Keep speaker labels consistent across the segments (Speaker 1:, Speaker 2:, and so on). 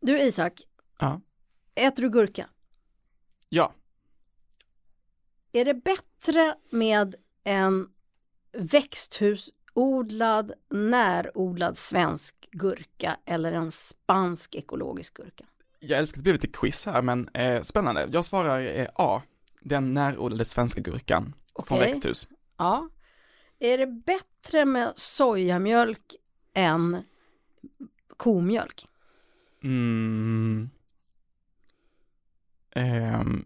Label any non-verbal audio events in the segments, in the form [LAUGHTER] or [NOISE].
Speaker 1: Du Isak,
Speaker 2: Ja.
Speaker 1: äter du gurka?
Speaker 2: Ja.
Speaker 1: Är det bättre med en växthusodlad, närodlad svensk gurka eller en spansk ekologisk gurka?
Speaker 2: Jag älskar att det blev lite quiz här, men eh, spännande. Jag svarar eh, A. Den närodlade svenska gurkan från
Speaker 1: Okej.
Speaker 2: växthus.
Speaker 1: Ja. Är det bättre med sojamjölk än komjölk?
Speaker 2: Mm. Ehm.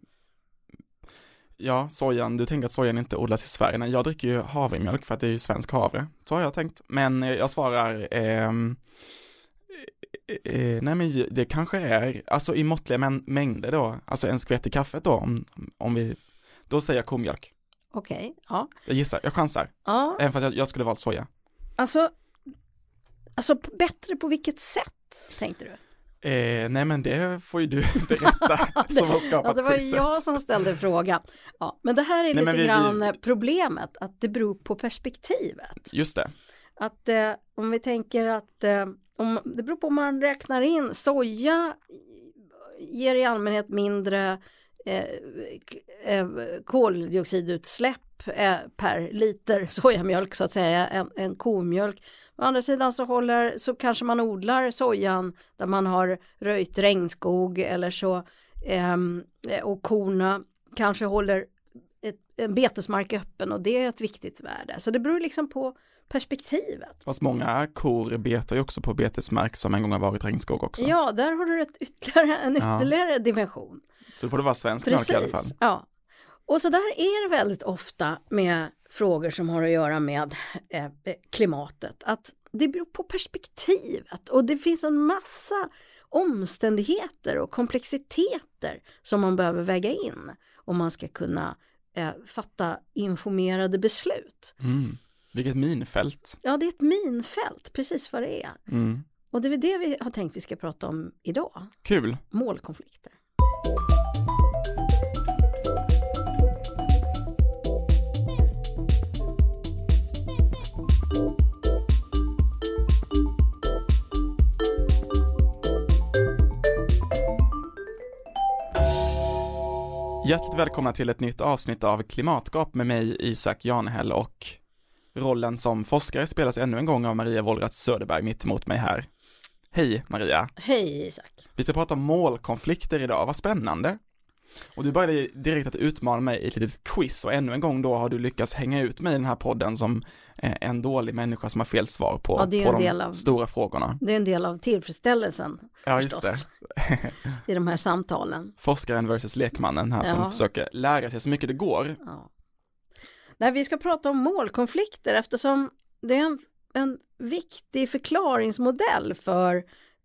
Speaker 2: Ja, sojan, du tänker att sojan inte odlas i Sverige. Nej, jag dricker ju havremjölk för att det är ju svensk havre. Så har jag tänkt. Men eh, jag svarar, eh, nej men det kanske är, alltså i måttliga män- mängder då, alltså en skvätt i kaffet då, om, om vi, då säger jag komjölk.
Speaker 1: Okej, ja.
Speaker 2: Jag gissar, jag chansar,
Speaker 1: ja.
Speaker 2: även fast jag, jag skulle valt soja.
Speaker 1: Alltså, alltså bättre på vilket sätt tänkte du?
Speaker 2: Eh, nej men det får ju du [LAUGHS] berätta som har
Speaker 1: Ja,
Speaker 2: skapat
Speaker 1: det var
Speaker 2: quizet.
Speaker 1: jag som ställde frågan. Ja, men det här är
Speaker 2: Nej,
Speaker 1: lite
Speaker 2: vi- vi-
Speaker 1: grann eh, problemet, att det beror på perspektivet.
Speaker 2: Just det,
Speaker 1: Att eh, om vi tänker att eh, om, det beror på om man räknar in soja ger i allmänhet mindre eh, eh, koldioxidutsläpp eh, per liter [LAUGHS] sojamjölk så att säga än, än komjölk. Å andra sidan så håller så kanske man odlar sojan där man har röjt regnskog eller så ehm, och korna kanske håller ett, en betesmark öppen och det är ett viktigt värde. Så det beror liksom på perspektivet.
Speaker 2: fast många kor betar ju också på betesmark som en gång har varit regnskog också.
Speaker 1: Ja, där har du ett ytterligare, en
Speaker 2: Ja.
Speaker 1: ytterligare dimension.
Speaker 2: Så då får det vara svensk mjölk i alla fall.
Speaker 1: Ja. Och så där är det väldigt ofta med frågor som har att göra med eh, klimatet. Att det beror på perspektivet och det finns en massa omständigheter och komplexiteter som man behöver väga in om man ska kunna eh, fatta informerade beslut.
Speaker 2: Mm. Vilket minfält.
Speaker 1: Ja, det är ett minfält, precis vad det är.
Speaker 2: Mm.
Speaker 1: Och det är det vi har tänkt vi ska prata om idag,
Speaker 2: Kul.
Speaker 1: målkonflikter.
Speaker 2: Hjärtligt välkomna till ett nytt avsnitt av Klimatgap med mig Isak Janhäll och rollen som forskare spelas ännu en gång av Maria Wollratz Söderberg mitt emot mig här. Hej Maria!
Speaker 1: Hej Isak!
Speaker 2: Vi ska prata om målkonflikter idag, vad spännande! Och du började direkt att utmana mig i ett litet quiz och ännu en gång då har du lyckats hänga ut mig i den här podden som eh, en dålig människa som har fel svar på,
Speaker 1: Ja,
Speaker 2: på de
Speaker 1: av-
Speaker 2: stora frågorna.
Speaker 1: Det är en del av tillfredsställelsen
Speaker 2: Ja, just det.
Speaker 1: förstås, [LAUGHS] i de här samtalen.
Speaker 2: Forskaren versus lekmannen här som
Speaker 1: Ja.
Speaker 2: försöker lära sig så mycket det går.
Speaker 1: Ja. Nej, vi ska prata om målkonflikter eftersom det är en, en viktig förklaringsmodell för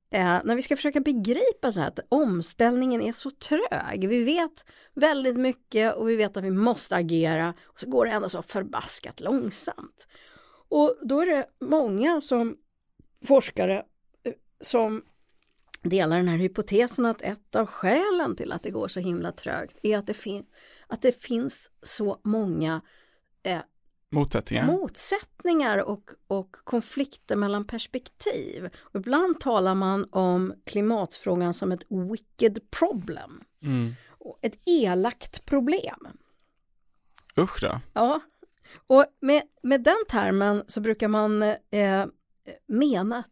Speaker 1: eh, när vi ska försöka begripa så här att omställningen är så trög. Vi vet väldigt mycket och vi vet att vi måste agera och så går det ändå så förbaskat långsamt. Och då är det många som forskare eh, som delar den här hypotesen att ett av skälen till att det går så himla trögt är att det, fin- att det finns så många eh,
Speaker 2: Motsättningar.
Speaker 1: motsättningar och, och konflikter mellan perspektiv. Och ibland talar man om klimatfrågan som ett wicked problem,
Speaker 2: Mm.
Speaker 1: ett elakt problem.
Speaker 2: Usch då.
Speaker 1: Ja, och med, med den termen så brukar man eh, mena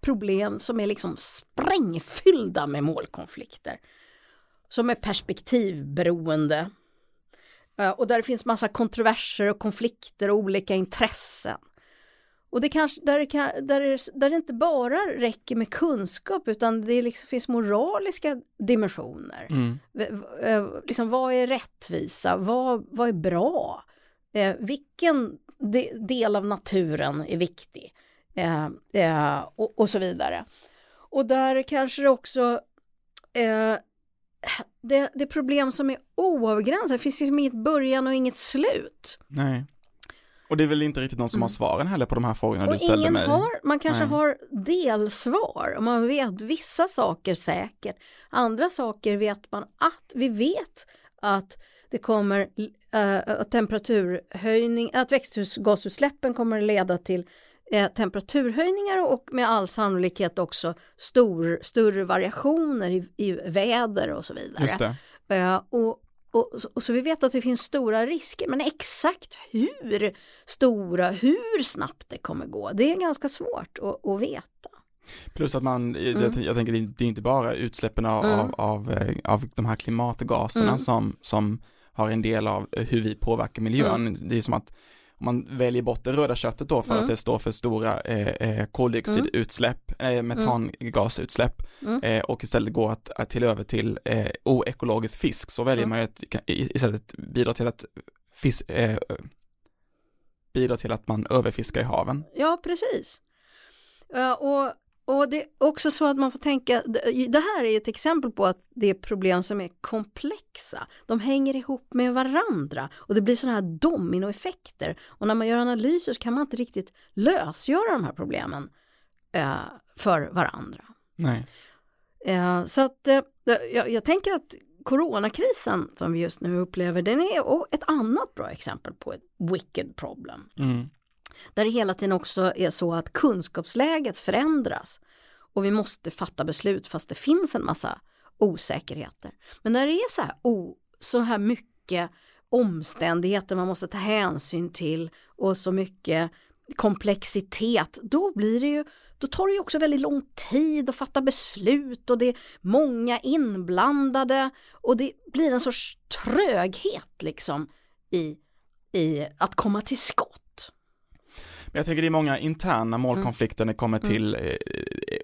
Speaker 1: problem som är liksom sprängfyllda med målkonflikter. Som är perspektivberoende. Eh, och där det finns massa kontroverser och konflikter och olika intressen. Och det kanske, där det, kan, där det, där det inte bara räcker med kunskap utan det liksom finns moraliska dimensioner.
Speaker 2: Mm.
Speaker 1: Eh, liksom, vad är rättvisa? Vad, vad är bra? Eh, vilken de, del av naturen är viktig? Eh, eh, och, och så vidare. Och där kanske det också eh, det, det är problem som är oavgränsade. Det finns liksom inget början och inget slut.
Speaker 2: Nej. Och det är väl inte riktigt någon som har svaren heller på de här frågorna
Speaker 1: Mm. Och
Speaker 2: du ställde
Speaker 1: ingen
Speaker 2: mig.
Speaker 1: har, man kanske
Speaker 2: Nej.
Speaker 1: har delsvar och man vet vissa saker säkert. Andra saker vet man att vi vet att det kommer äh, temperaturhöjning, att växthusgasutsläppen kommer att leda till eh, temperaturhöjningar och med all sannolikhet också stor, större variationer i, i väder och så vidare.
Speaker 2: Just det.
Speaker 1: Eh, och, och, och, så vi vet att det finns stora risker, men exakt hur stora, hur snabbt det kommer gå, det är ganska svårt att, att veta.
Speaker 2: Plus att man, mm. jag, jag, tänker det är inte bara utsläppen av, mm. av, av, eh, av, de här klimatgaserna mm. som, som har en del av hur vi påverkar miljön. Mm. Det är som att om man väljer bort det röda köttet då för mm. att det står för stora eh, eh koldioxidutsläpp, eh, metangasutsläpp mm. eh, och istället går att, att till över till eh, oekologisk fisk så väljer man ju att istället bidra till att fisk, eh, bidra till att man överfiskar i haven.
Speaker 1: Ja, precis. Uh, och och det är också så att man får tänka, det här är ett exempel på att det är problem som är komplexa. De hänger ihop med varandra och det blir sådana här dominoeffekter. Och när man gör analyser så kan man inte riktigt lösgöra de här problemen eh, för varandra.
Speaker 2: Nej.
Speaker 1: Eh, så att eh, jag, jag, tänker att coronakrisen som vi just nu upplever, den är ett annat bra exempel på ett wicked problem.
Speaker 2: Mm.
Speaker 1: Där det hela tiden också är så att kunskapsläget förändras och vi måste fatta beslut fast det finns en massa osäkerheter. Men när det är så här, oh, så här mycket omständigheter man måste ta hänsyn till och så mycket komplexitet, då blir det ju då tar det ju också väldigt lång tid att fatta beslut och det är många inblandade och det blir en sorts tröghet liksom i, i att komma till skott.
Speaker 2: Men jag tänker det är många interna målkonflikter när det kommer mm. till eh,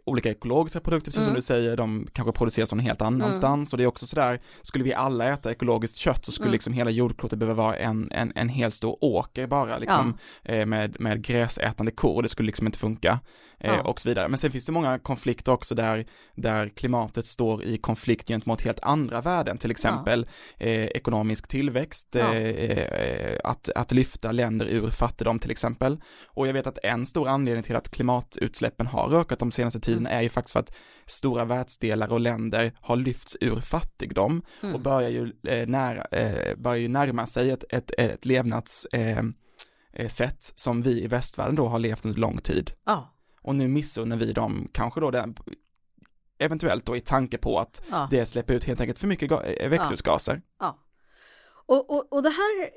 Speaker 2: olika ekologiska produkter, precis mm. som du säger, de kanske produceras någon helt annanstans mm. och det är också sådär, skulle vi alla äta ekologiskt kött så skulle mm. liksom hela jordklotet behöva vara en, en, en hel stor åker bara liksom ja. eh, med, med gräsätande kor, det skulle liksom inte funka eh, ja. och så vidare. Men sen finns det många konflikter också där, där klimatet står i konflikt gentemot helt andra värden, till exempel ja. eh, ekonomisk tillväxt, eh, eh, att, att lyfta länder ur fattigdom till exempel. Och jag vet att en stor anledning till att klimatutsläppen har ökat de senaste tiden mm. är ju faktiskt för att stora världsdelar och länder har lyfts ur fattigdom mm. och börjar ju, eh, nära, eh, börjar ju närma sig ett, ett, ett levnadssätt eh, som vi i västvärlden då har levt under lång tid.
Speaker 1: Ja.
Speaker 2: Och nu missunnar vi dem kanske då den, eventuellt då i tanke på att ja. det släpper ut helt enkelt för mycket växthusgaser.
Speaker 1: Ja. ja. Och, och, och det, här,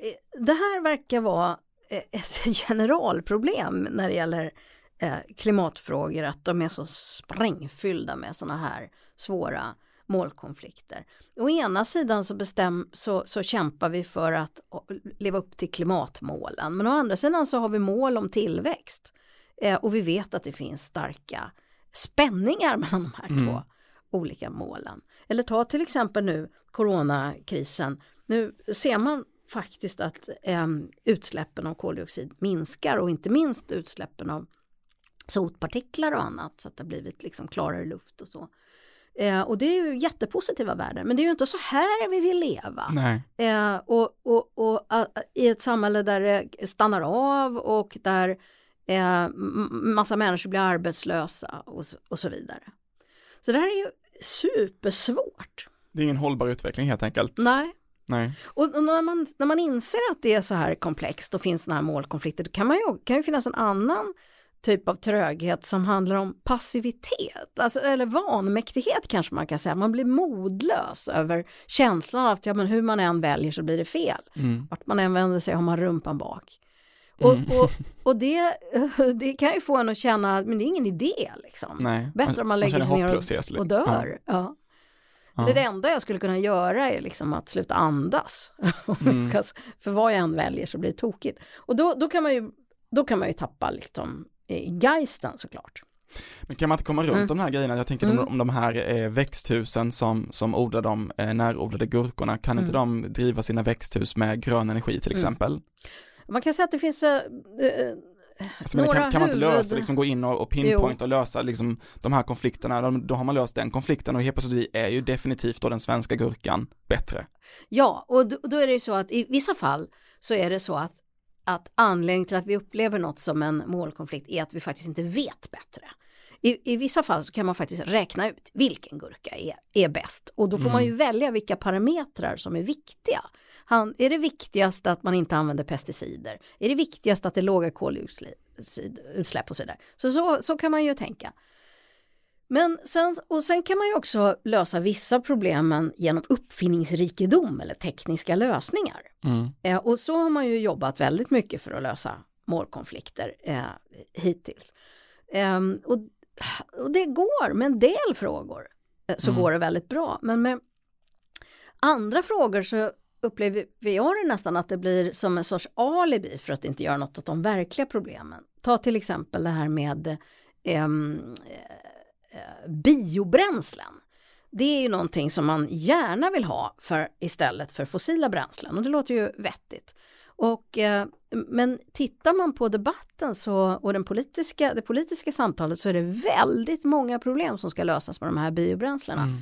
Speaker 1: det här verkar vara ett [LAUGHS] generalproblem när det gäller eh, klimatfrågor, att de är så sprängfyllda med sådana här svåra målkonflikter. Å ena sidan så, bestäm, så, så kämpar vi för att leva upp till klimatmålen, men å andra sidan så har vi mål om tillväxt. Eh, och vi vet att det finns starka spänningar [LAUGHS] mellan de här mm. två olika målen. Eller ta till exempel nu coronakrisen. Nu ser man faktiskt att eh, utsläppen av koldioxid minskar och inte minst utsläppen av sotpartiklar och annat så att det har blivit liksom klarare luft och så. Eh, och det är ju jättepositiva värden, men det är ju inte så här vi vill leva. Eh, och och, och uh, i ett samhälle där det stannar av och där eh, massa människor blir arbetslösa och, och så vidare. Så det här är ju supersvårt.
Speaker 2: Det är ingen hållbar utveckling helt enkelt.
Speaker 1: Nej.
Speaker 2: Nej.
Speaker 1: Och, när, man, när man inser att det är så här komplext och finns sådana här målkonflikter, då kan man ju, kan ju finnas en annan typ av tröghet som handlar om passivitet, alltså, eller vanmäktighet kanske man kan säga. Man blir modlös över känslan av att ja, men hur man än väljer så blir det fel.
Speaker 2: Mm.
Speaker 1: Vart man än vänder sig har man rumpan bak. Och, mm. och, och det, [LAUGHS] det kan ju få en att känna, men det är ingen idé liksom.
Speaker 2: Nej,
Speaker 1: Bättre om man lägger sig ner och, och dör. Ja. ja. Ja. Det enda jag skulle kunna göra är liksom att sluta andas. [LAUGHS] Mm. För vad jag än väljer så blir det tokigt. Och då, då, kan, man ju, då kan man ju tappa liksom geisten såklart.
Speaker 2: Men kan man inte komma runt mm. de här grejerna? Jag tänker mm. om, om de här eh, växthusen som, som odlar de eh, närodlade gurkorna, kan inte mm. de driva sina växthus med grön energi till mm. exempel?
Speaker 1: Man kan säga att det finns eh,
Speaker 2: Alltså, men kan, kan man inte lösa, liksom gå in och, och pinpoint och lösa liksom de här konflikterna, då, då har man löst den konflikten och helt plötsligt är ju definitivt då den svenska gurkan bättre.
Speaker 1: Ja, och då, då är det ju så att i vissa fall så är det så att att anledningen till att vi upplever något som en målkonflikt är att vi faktiskt inte vet bättre. I, I vissa fall så kan man faktiskt räkna ut vilken gurka är, är bäst och då får mm. man ju mm. välja vilka parametrar som är viktiga. Han, är det viktigast att man inte använder pesticider? Är det viktigast att det är låga koldioxid, koldioxidutsläpp och så vidare. Så, så, så kan man ju tänka. Men sen, och sen kan man ju också lösa vissa problemen genom uppfinningsrikedom eller tekniska lösningar.
Speaker 2: Mm.
Speaker 1: Eh, och så har man ju jobbat väldigt mycket för att lösa målkonflikter eh, hittills. Eh, och, och det går med en del frågor eh, så
Speaker 2: Mm.
Speaker 1: går det väldigt bra. Men med andra frågor så upplever jag det nästan att det blir som en sorts alibi för att inte göra något åt de verkliga problemen. Ta till exempel det här med ehm, eh, biobränslen. Det är ju någonting som man gärna vill ha för, istället för fossila bränslen och det låter ju vettigt. Och, eh, men tittar man på debatten så, och den politiska, det politiska samtalet så är det väldigt många problem som ska lösas med de här biobränslena.
Speaker 2: Mm.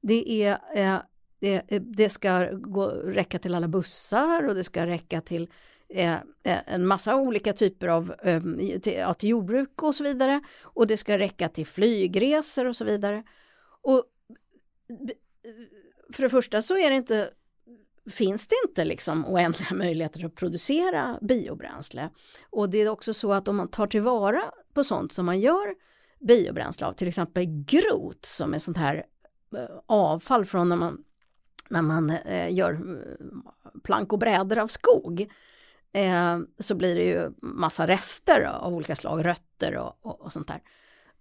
Speaker 1: Det, är, eh, det, det ska gå, räcka till alla bussar och det ska räcka till eh, eh, en massa olika typer av, eh, till, ja, till jordbruk och så vidare. Och det ska räcka till flygresor och så vidare. Och för det första så är det inte, finns det inte liksom oändliga [LAUGHS] möjligheter att producera biobränsle. Och det är också så att om man tar tillvara på sånt som man gör biobränsle av, till exempel grot som är sånt här eh, avfall från när man, när man eh, gör eh, plank och brädor av skog. Så blir det ju massa rester av olika slag, rötter och, och, och sånt där.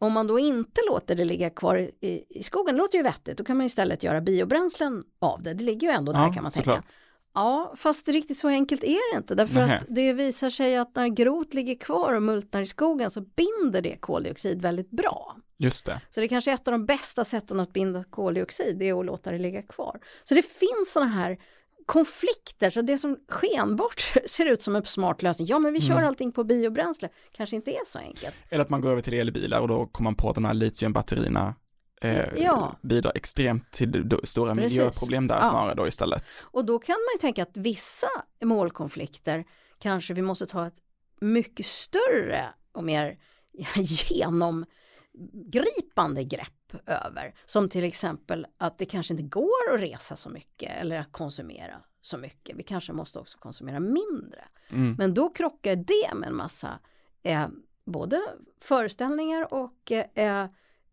Speaker 1: Om man då inte låter det ligga kvar i, i skogen, det låter ju vettigt, då kan man istället göra biobränslen av det. Det ligger ju ändå där
Speaker 2: Ja,
Speaker 1: kan man tänka. Ja, fast riktigt så enkelt är det inte. Därför
Speaker 2: Nähä.
Speaker 1: att det visar sig att när grot ligger kvar och multnar i skogen så binder det koldioxid väldigt bra.
Speaker 2: Just det.
Speaker 1: Så det är kanske är ett av de bästa sätten att binda koldioxid, det är att låta det ligga kvar. Så det finns sådana här konflikter, så det som skenbart [LAUGHS] ser ut som en smart lösning, ja men vi kör
Speaker 2: Mm.
Speaker 1: allting på biobränsle, kanske inte är så enkelt.
Speaker 2: Eller att man går över till elbilar och då kommer man på att de här litiumbatterierna eh,
Speaker 1: Ja.
Speaker 2: bidrar extremt till stora
Speaker 1: Precis.
Speaker 2: miljöproblem där
Speaker 1: Ja.
Speaker 2: snarare då istället.
Speaker 1: Och då kan man ju tänka att vissa målkonflikter kanske vi måste ta ett mycket större och mer [LAUGHS] genomgripande grepp över. Som till exempel att det kanske inte går att resa så mycket eller att konsumera så mycket. Vi kanske måste också konsumera mindre.
Speaker 2: Mm.
Speaker 1: Men då krockar det med en massa eh, både föreställningar och eh,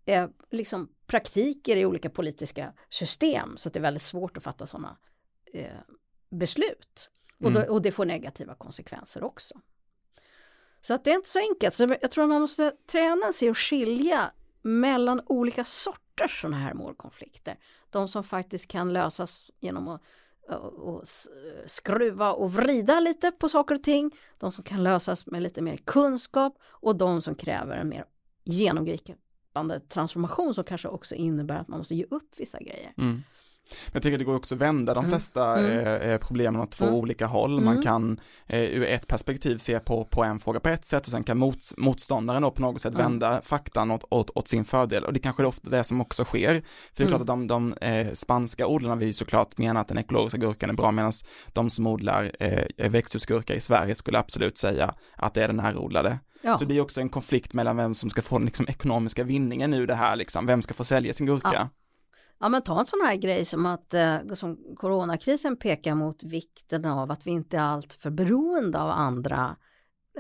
Speaker 1: eh, liksom praktiker i olika politiska system. Så att det är väldigt svårt att fatta sådana eh, beslut. Och, då,
Speaker 2: Mm.
Speaker 1: och det får negativa konsekvenser också. Så att det är inte så enkelt. Så jag tror att man måste träna sig att skilja mellan olika sorters sådana här målkonflikter. De som faktiskt kan lösas genom att och, skruva och vrida lite på saker och ting. De som kan lösas med lite mer kunskap och de som kräver en mer genomgripande transformation som kanske också innebär att man måste ge upp vissa grejer.
Speaker 2: Mm. Men jag tycker det går också att vända de
Speaker 1: Mm.
Speaker 2: flesta
Speaker 1: Mm.
Speaker 2: eh, eh, problemen åt två
Speaker 1: Mm.
Speaker 2: olika håll.
Speaker 1: Mm.
Speaker 2: Man kan eh, ur ett perspektiv se på, på en fråga på ett sätt och sen kan mot, motståndaren då på något sätt
Speaker 1: Mm.
Speaker 2: vända faktan åt, åt, åt sin fördel och det kanske är ofta det som också sker. För det är
Speaker 1: Mm.
Speaker 2: klart att de, de eh, spanska odlarna vill ju såklart mena att den ekologiska gurkan är bra medan de som odlar eh, växthusgurka i Sverige skulle absolut säga att det är den här odlade.
Speaker 1: Ja.
Speaker 2: Så det blir också en konflikt mellan vem som ska få den liksom, ekonomiska vinningen ur det här, liksom. vem ska få sälja sin gurka.
Speaker 1: Ja. Ja men ta en sån här grej som att eh, som coronakrisen pekar mot vikten av att vi inte är allt för beroende av andra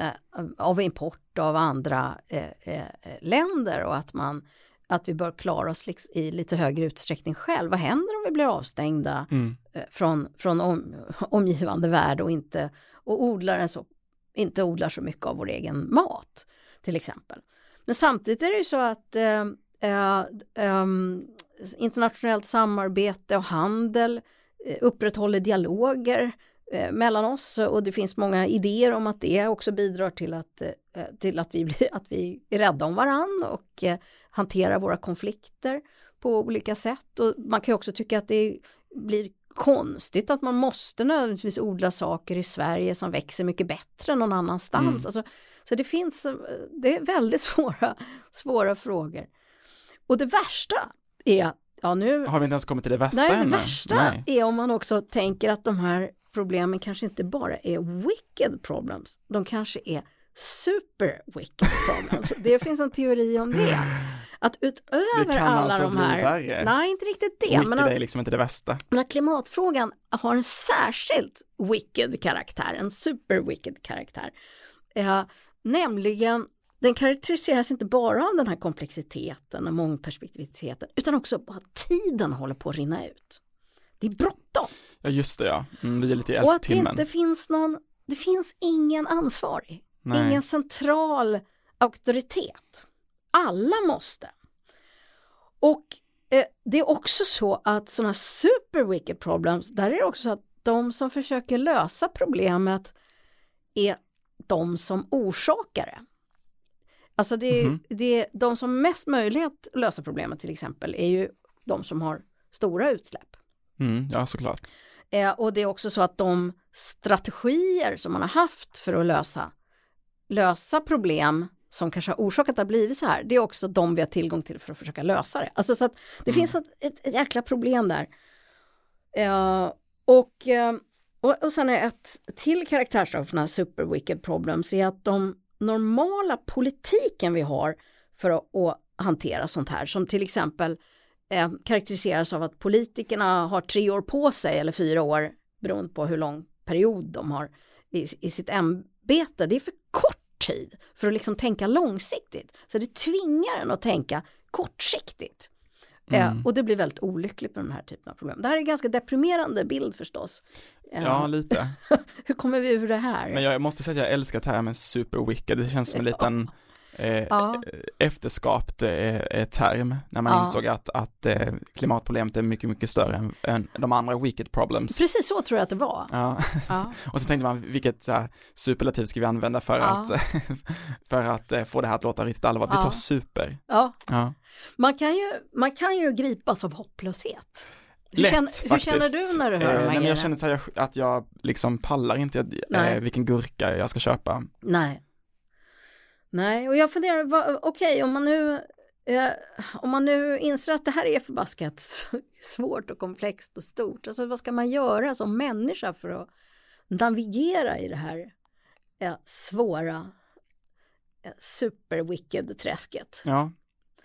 Speaker 1: eh, av import av andra eh, länder och att man att vi bör klara oss i lite högre utsträckning själv. Vad händer om vi blir avstängda
Speaker 2: Mm.
Speaker 1: från, från om, [LAUGHS] omgivande värld och inte och odlar så, inte odlar så mycket av vår egen mat till exempel. Men samtidigt är det ju så att eh, eh, ehm, internationellt samarbete och handel eh, upprätthåller dialoger eh, mellan oss och det finns många idéer om att det också bidrar till att, eh, till att, vi, blir, att vi är rädda om varann och hanterar våra konflikter på olika sätt. Och man kan också tycka att det blir konstigt att man måste nödvändigtvis odla saker i Sverige som växer mycket bättre någon annanstans.
Speaker 2: Mm.
Speaker 1: Alltså, så det finns, det är väldigt [LAUGHS] svåra, svåra frågor. Och det värsta är, ja nu
Speaker 2: Har vi inte ens kommit till det värsta
Speaker 1: Nej, det
Speaker 2: ännu?
Speaker 1: värsta
Speaker 2: Nej.
Speaker 1: är om man också tänker att de här problemen kanske inte bara är wicked problems, de kanske är super wicked problems. det finns en teori om det. Att utöver
Speaker 2: Det
Speaker 1: alla
Speaker 2: alltså
Speaker 1: de här,
Speaker 2: värre.
Speaker 1: nej inte riktigt det,
Speaker 2: Wicked
Speaker 1: men
Speaker 2: är
Speaker 1: att,
Speaker 2: liksom inte det värsta.
Speaker 1: men att klimatfrågan har en särskilt wicked karaktär, en super wicked karaktär. Ja, Nämligen, den karaktäriseras inte bara av den här komplexiteten och mångperspektiviteten utan också på att tiden håller på att rinna ut. Det är bråttom.
Speaker 2: Ja just det ja, mm, det är lite i
Speaker 1: Och att det inte finns någon, det finns ingen ansvarig,
Speaker 2: Nej.
Speaker 1: ingen central auktoritet. Alla måste. Och eh, det är också så att sådana super wicked problems, där är det också så att de som försöker lösa problemet är de som orsakar det. Alltså det är,
Speaker 2: Mhm.
Speaker 1: det är de som mest möjlighet att lösa problemet till exempel är ju de som har stora utsläpp.
Speaker 2: Mm, ja såklart.
Speaker 1: Eh, och det är också så att de strategier som man har haft för att lösa, lösa problem som kanske har orsakat att det har blivit så här, det är också de vi har tillgång till för att försöka lösa det. Alltså så att det finns ett, ett, ett jäkla problem där. Eh, och, eh, och, och sen är ett till karaktärsdrag för den här super wicked problems är att de normala politiken vi har för att, att hantera sånt här, som till exempel eh, karaktäriseras av att politikerna har tre år på sig eller fyra år beroende på hur lång period de har i, i sitt ämbete. Det är för kort tid för att liksom tänka långsiktigt. Så det tvingar en att tänka kortsiktigt. Eh,
Speaker 2: Mm.
Speaker 1: och det blir väldigt olyckligt med den här typen av problem. Det här är en ganska deprimerande bild förstås. Eh,
Speaker 2: Ja, lite. [LAUGHS]
Speaker 1: Hur kommer vi ur det här?
Speaker 2: Men jag måste säga att jag älskar termen super wicked. Det känns som en liten eh,
Speaker 1: Ja.
Speaker 2: efterskapt eh, term när man
Speaker 1: Ja.
Speaker 2: insåg att, att eh, klimatproblemet är mycket, mycket större än, än de andra wicked problems.
Speaker 1: Precis så tror jag att det var.
Speaker 2: Ja,
Speaker 1: Ja. [LAUGHS]
Speaker 2: och så tänkte man vilket så här, superlativ ska vi använda för att, [LAUGHS] för att eh, få det här att låta riktigt allvarligt. Vi tar super.
Speaker 1: Ja. Man, kan ju, man kan ju gripas av hopplöshet. Hur,
Speaker 2: Lätt,
Speaker 1: känner, hur känner du när du hör
Speaker 2: eh,
Speaker 1: de här
Speaker 2: nej, men Jag
Speaker 1: grejerna?
Speaker 2: känner så här att jag liksom pallar inte eh, vilken gurka jag ska köpa.
Speaker 1: Nej. Nej, och jag funderar, okej om man nu eh, om man nu inser att det här är förbaskat [LAUGHS] svårt och komplext och stort, alltså vad ska man göra som människa för att navigera i det här eh, svåra eh, super-wicked-träsket?
Speaker 2: Ja.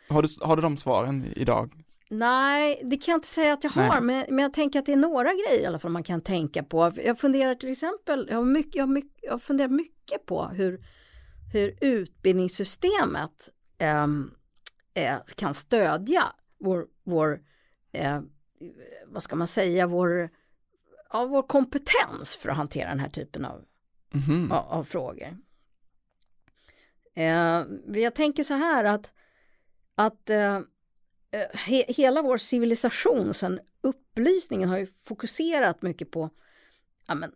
Speaker 2: Har du, har du de svaren idag?
Speaker 1: Nej, det kan jag inte säga att jag har, men, men jag tänker att det är några grejer i alla fall man kan tänka på. Jag funderar till exempel, jag har, mycket, jag har, mycket, jag har funderat mycket på hur, hur utbildningssystemet ehm, eh, kan stödja vår, vår eh, vad ska man säga, vår, ja, vår kompetens för att hantera den här typen av
Speaker 2: Mhm.
Speaker 1: av, av frågor. Eh, jag tänker så här att, att eh, eh, he, hela vår civilisation sen upplysningen har ju fokuserat mycket på ja, men,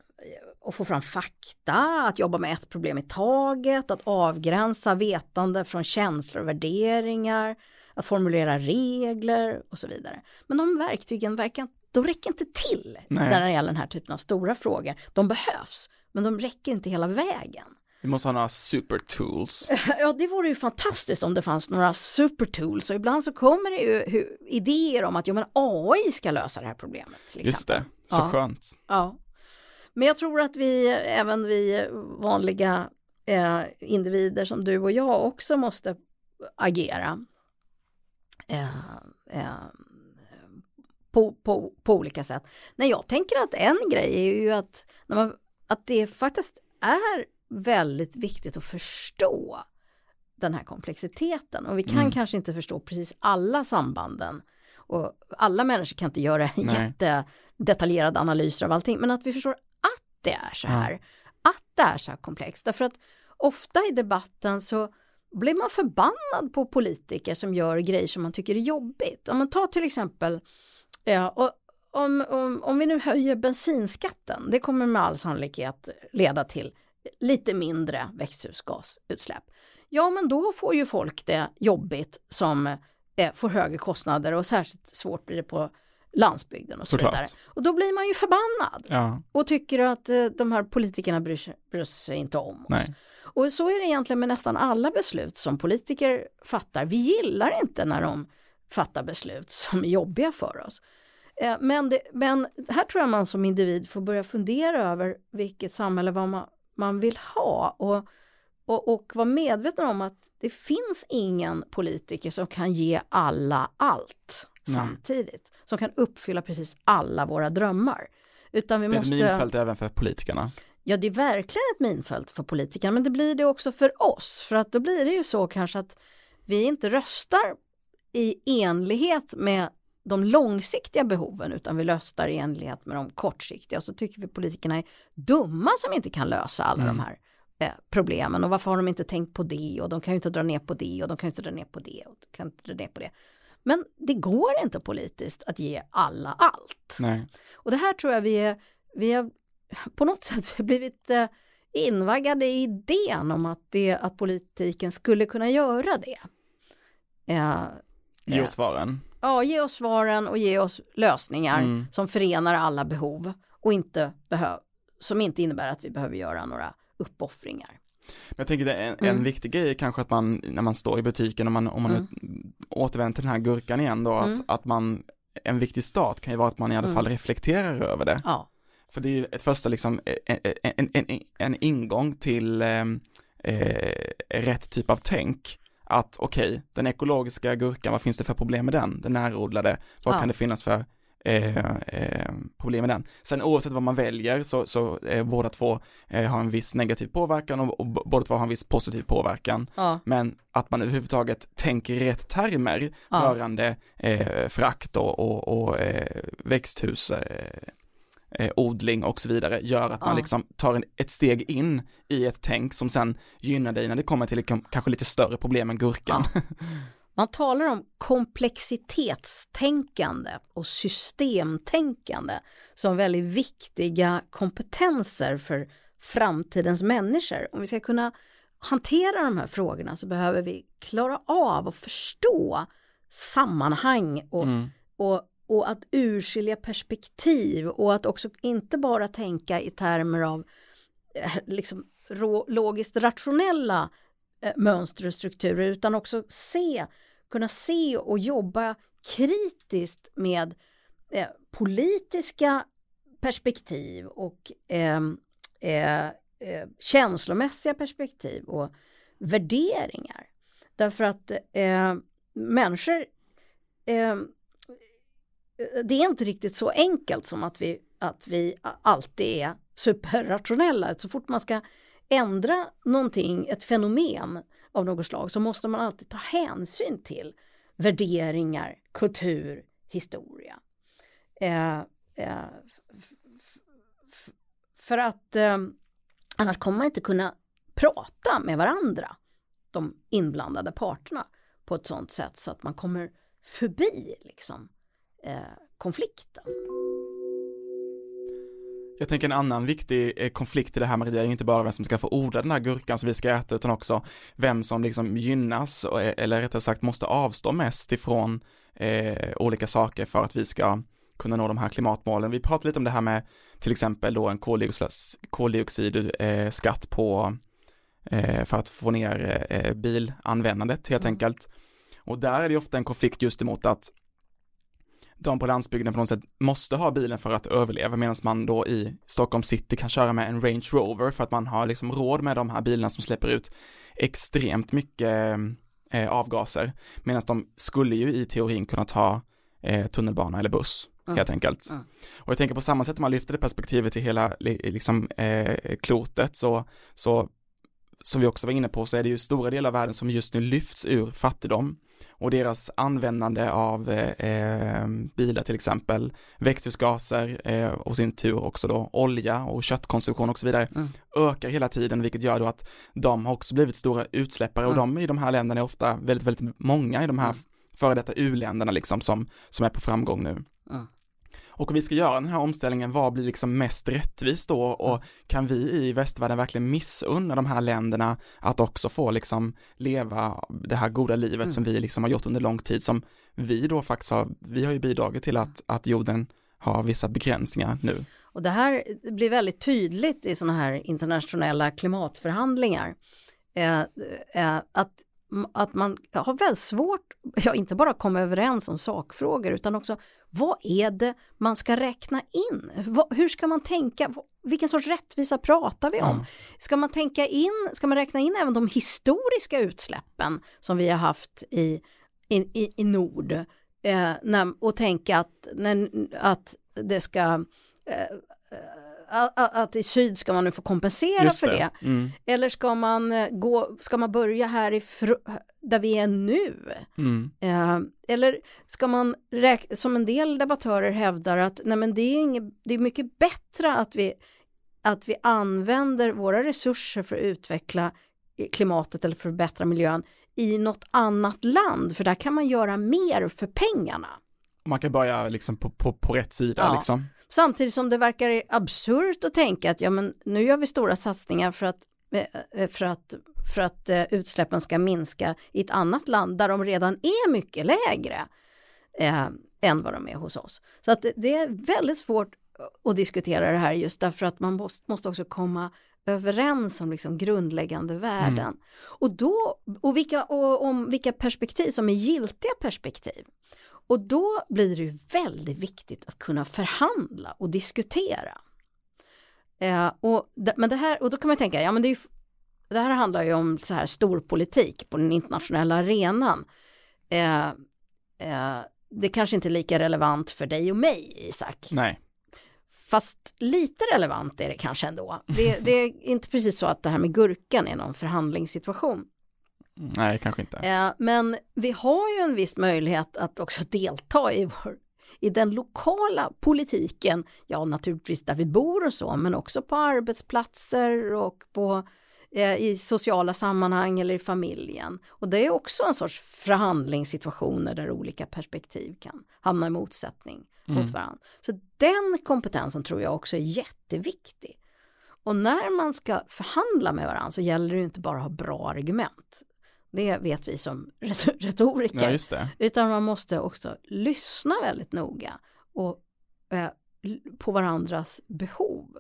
Speaker 1: att få fram fakta, att jobba med ett problem i taget, att avgränsa vetande från känslor och värderingar, att formulera regler och så vidare. Men de verktygen verkar, de räcker inte till
Speaker 2: Nej.
Speaker 1: när det gäller den här typen av stora frågor. De behövs, men de räcker inte hela vägen.
Speaker 2: Vi måste ha några super tools. [LAUGHS]
Speaker 1: Ja, det vore ju fantastiskt om det fanns några supertools och ibland så kommer det ju idéer om att ja, men AI ska lösa det här problemet. Till
Speaker 2: Just det, så
Speaker 1: Ja.
Speaker 2: skönt.
Speaker 1: Ja. Men jag tror att vi, även vi vanliga eh, individer som du och jag också måste agera. Eh, eh, på, på, på olika sätt. Nej, jag tänker att en grej är ju att, när man, att det faktiskt är väldigt viktigt att förstå den här komplexiteten och vi kan
Speaker 2: Mm.
Speaker 1: kanske inte förstå precis alla sambanden och alla människor kan inte göra
Speaker 2: Nej.
Speaker 1: jättedetaljerade analyser av allting men att vi förstår det är så här, att det är så här komplext därför att ofta i debatten så blir man förbannad på politiker som gör grejer som man tycker är jobbigt. Om man tar till exempel Ja, och om, om, om vi nu höjer bensinskatten, det kommer med all sannolikhet leda till lite mindre växthusgasutsläpp. Ja, men då får ju folk det jobbigt som eh, får högre kostnader och särskilt svårt blir det på landsbygden och så
Speaker 2: Såklart.
Speaker 1: vidare. Och då blir man ju förbannad
Speaker 2: Ja,
Speaker 1: och tycker att eh, de här politikerna bryr sig, bryr sig inte om oss.
Speaker 2: nej.
Speaker 1: Och så är det egentligen med nästan alla beslut som politiker fattar. Vi gillar inte när de fattar beslut som är jobbiga för oss. Eh, Men, det, men här tror jag man som individ får börja fundera över vilket samhälle vad man, man vill ha och, och, och vara medveten om att det finns ingen politiker som kan ge alla allt. Samtidigt. Som kan uppfylla precis alla våra drömmar. Utan vi
Speaker 2: Ett
Speaker 1: måste...
Speaker 2: minfält även för politikerna.
Speaker 1: Ja, det är verkligen ett minfält för politikerna, men det blir det också för oss. För att då blir det ju så kanske att vi inte röstar i enlighet med de långsiktiga behoven utan vi röstar i enlighet med de kortsiktiga och så tycker vi politikerna är dumma som inte kan lösa alla mm. de här eh, problemen och varför har de inte tänkt på det och de kan ju inte dra ner på det och de kan inte dra ner på det och de kan inte dra ner på det. Men det går inte politiskt att ge alla allt.
Speaker 2: Nej.
Speaker 1: Och det här tror jag vi är, vi är på något sätt [LAUGHS] blivit eh, invaggade i idén om att, det, att politiken skulle kunna göra det.
Speaker 2: Eh, ge oss svaren.
Speaker 1: Ja, ge oss svaren och ge oss lösningar mm. som förenar alla behov och inte behöv, som inte innebär att vi behöver göra några uppoffringar.
Speaker 2: Men jag tänker en, mm. en viktig grej kanske att man när man står i butiken om man, om man mm. återvänder till den här gurkan igen då, att, mm. att man, en viktig start kan ju vara att man i alla mm. fall reflekterar över det.
Speaker 1: Ja.
Speaker 2: För det är ju ett första liksom, en, en, en, en ingång till eh, eh, rätt typ av tänk. Att okej, okay, den ekologiska gurkan, vad finns det för problem med den? Den närodlade, vad ja. kan det finnas för eh, eh, problem med den. Sen oavsett vad man väljer så, så eh, båda två eh, har en viss negativ påverkan och, och båda två har en viss positiv påverkan.
Speaker 1: Ja.
Speaker 2: Men att man överhuvudtaget tänker rätt termer ja. rörande eh, frakt och, och, och växthus eh, odling och så vidare gör att man liksom tar en, ett steg in i ett tänk som sen gynnar dig när det kommer till liksom, kanske lite större problem än gurkan. Ja. [LAUGHS]
Speaker 1: Man talar om komplexitetstänkande och systemtänkande som väldigt viktiga kompetenser för framtidens människor. Om vi ska kunna hantera de här frågorna så behöver vi klara av att förstå sammanhang och, mm. och, och att urskilja perspektiv och att också inte bara tänka i termer av eh, liksom, logiskt rationella eh, mönster och strukturer utan också se kunna se och jobba kritiskt med eh, politiska perspektiv och eh, eh, eh, känslomässiga perspektiv och värderingar. Därför att eh, människor eh, det är inte riktigt så enkelt som att vi, att vi alltid är superrationella. Så fort man ska ändra någonting, ett fenomen av något slag så måste man alltid ta hänsyn till värderingar, kultur, historia. Eh, eh, för att eh, annars kommer man inte kunna prata med varandra, de inblandade parterna, på ett sådant sätt så att man kommer förbi liksom, eh, konflikten.
Speaker 2: Jag tänker en annan viktig eh, konflikt i det här Maria är inte bara vem som ska få odla den här gurkan som vi ska äta utan också vem som liksom gynnas eh, eller rättare sagt måste avstå mest ifrån eh, olika saker för att vi ska kunna nå de här klimatmålen. Vi pratade lite om det här med till exempel då en koldioxidskatt eh, på eh, för att få ner eh, bilanvändandet helt mm. enkelt. Och där är det ofta en konflikt just emot att de på landsbygden på något sätt måste ha bilen för att överleva medan man då i Stockholm city kan köra med en Range Rover för att man har liksom råd med de här bilarna som släpper ut extremt mycket eh, avgaser medan de skulle ju i teorin kunna ta eh, tunnelbana eller buss mm. helt enkelt. Mm. Och jag tänker på samma sätt om man lyfter det perspektivet till hela liksom eh, klotet så, så som vi också var inne på så är det ju stora delar av världen som just nu lyfts ur fattigdom och deras användande av eh, bilar till exempel, växthusgaser eh, och sin tur också då olja och köttkonsumtion och så vidare mm. ökar hela tiden vilket gör då att de har också blivit stora utsläppare mm. och de i de här länderna är ofta väldigt, väldigt många i de här mm. före detta u-länderna liksom som, som är på framgång nu. Och om vi ska göra den här omställningen, vad blir liksom mest rättvist då och kan vi i västvärlden verkligen missunna de här länderna att också få liksom leva det här goda livet mm. som vi liksom har gjort under lång tid som vi då faktiskt har, vi har ju bidragit till att, att jorden har vissa begränsningar nu.
Speaker 1: Och det här blir väldigt tydligt i sådana här internationella klimatförhandlingar. Eh, eh, att att man har väldigt svårt, ja inte bara komma överens om sakfrågor utan också vad är det man ska räkna in? Hur ska man tänka? Vilken sorts rättvisa pratar vi om? Ska man tänka in, ska man räkna in även de historiska utsläppen som vi har haft i, i, i nord eh, när, och tänka att, när, att det ska eh, att, att i syd ska man nu få kompensera
Speaker 2: Just
Speaker 1: för det.
Speaker 2: det. Mm.
Speaker 1: Eller ska man, eh, gå, ska man börja härifrån, där vi är nu?
Speaker 2: Mm.
Speaker 1: Eh, eller ska man, som en del debattörer hävdar, att nej men det, är inget, det är mycket bättre att vi, att vi använder våra resurser för att utveckla klimatet eller förbättra miljön i något annat land, för där kan man göra mer för pengarna.
Speaker 2: Man kan börja liksom på, på, på rätt sida
Speaker 1: Ja.
Speaker 2: liksom.
Speaker 1: Samtidigt som det verkar absurt att tänka att ja, men nu gör vi stora satsningar för att, eh, för att, för att eh, utsläppen ska minska i ett annat land där de redan är mycket lägre eh, än vad de är hos oss. Så att det, är väldigt svårt att diskutera det här just därför att man måste, måste också komma överens om liksom grundläggande värden. Och då, och, vilka, och om vilka perspektiv som är giltiga perspektiv. Och då blir det ju väldigt viktigt att kunna förhandla och diskutera. Eh, och, men det här, och då kan man tänka, ja men det, är ju, det här handlar ju om så här storpolitik på den internationella arenan. Eh, eh, det kanske inte är lika relevant för dig och mig, Isak.
Speaker 2: Nej.
Speaker 1: Fast lite relevant är det kanske ändå. Det, det är inte precis så att det här med gurkan är någon förhandlingssituation.
Speaker 2: Nej, kanske inte.
Speaker 1: Eh, men vi har ju en viss möjlighet att också [LAUGHS] delta i, vår, i den lokala politiken, ja naturligtvis där vi bor och så, men också på arbetsplatser och på, eh, i sociala sammanhang eller i familjen. Och det är också en sorts förhandlingssituationer där olika perspektiv kan hamna i motsättning mot varandra. Så den kompetensen tror jag också är jätteviktig. Och när man ska förhandla med varandra så gäller det inte bara att ha bra argument. Det vet vi som ret- [LAUGHS] retoriker.
Speaker 2: Ja.
Speaker 1: Utan man måste också lyssna väldigt noga och, eh, på varandras behov.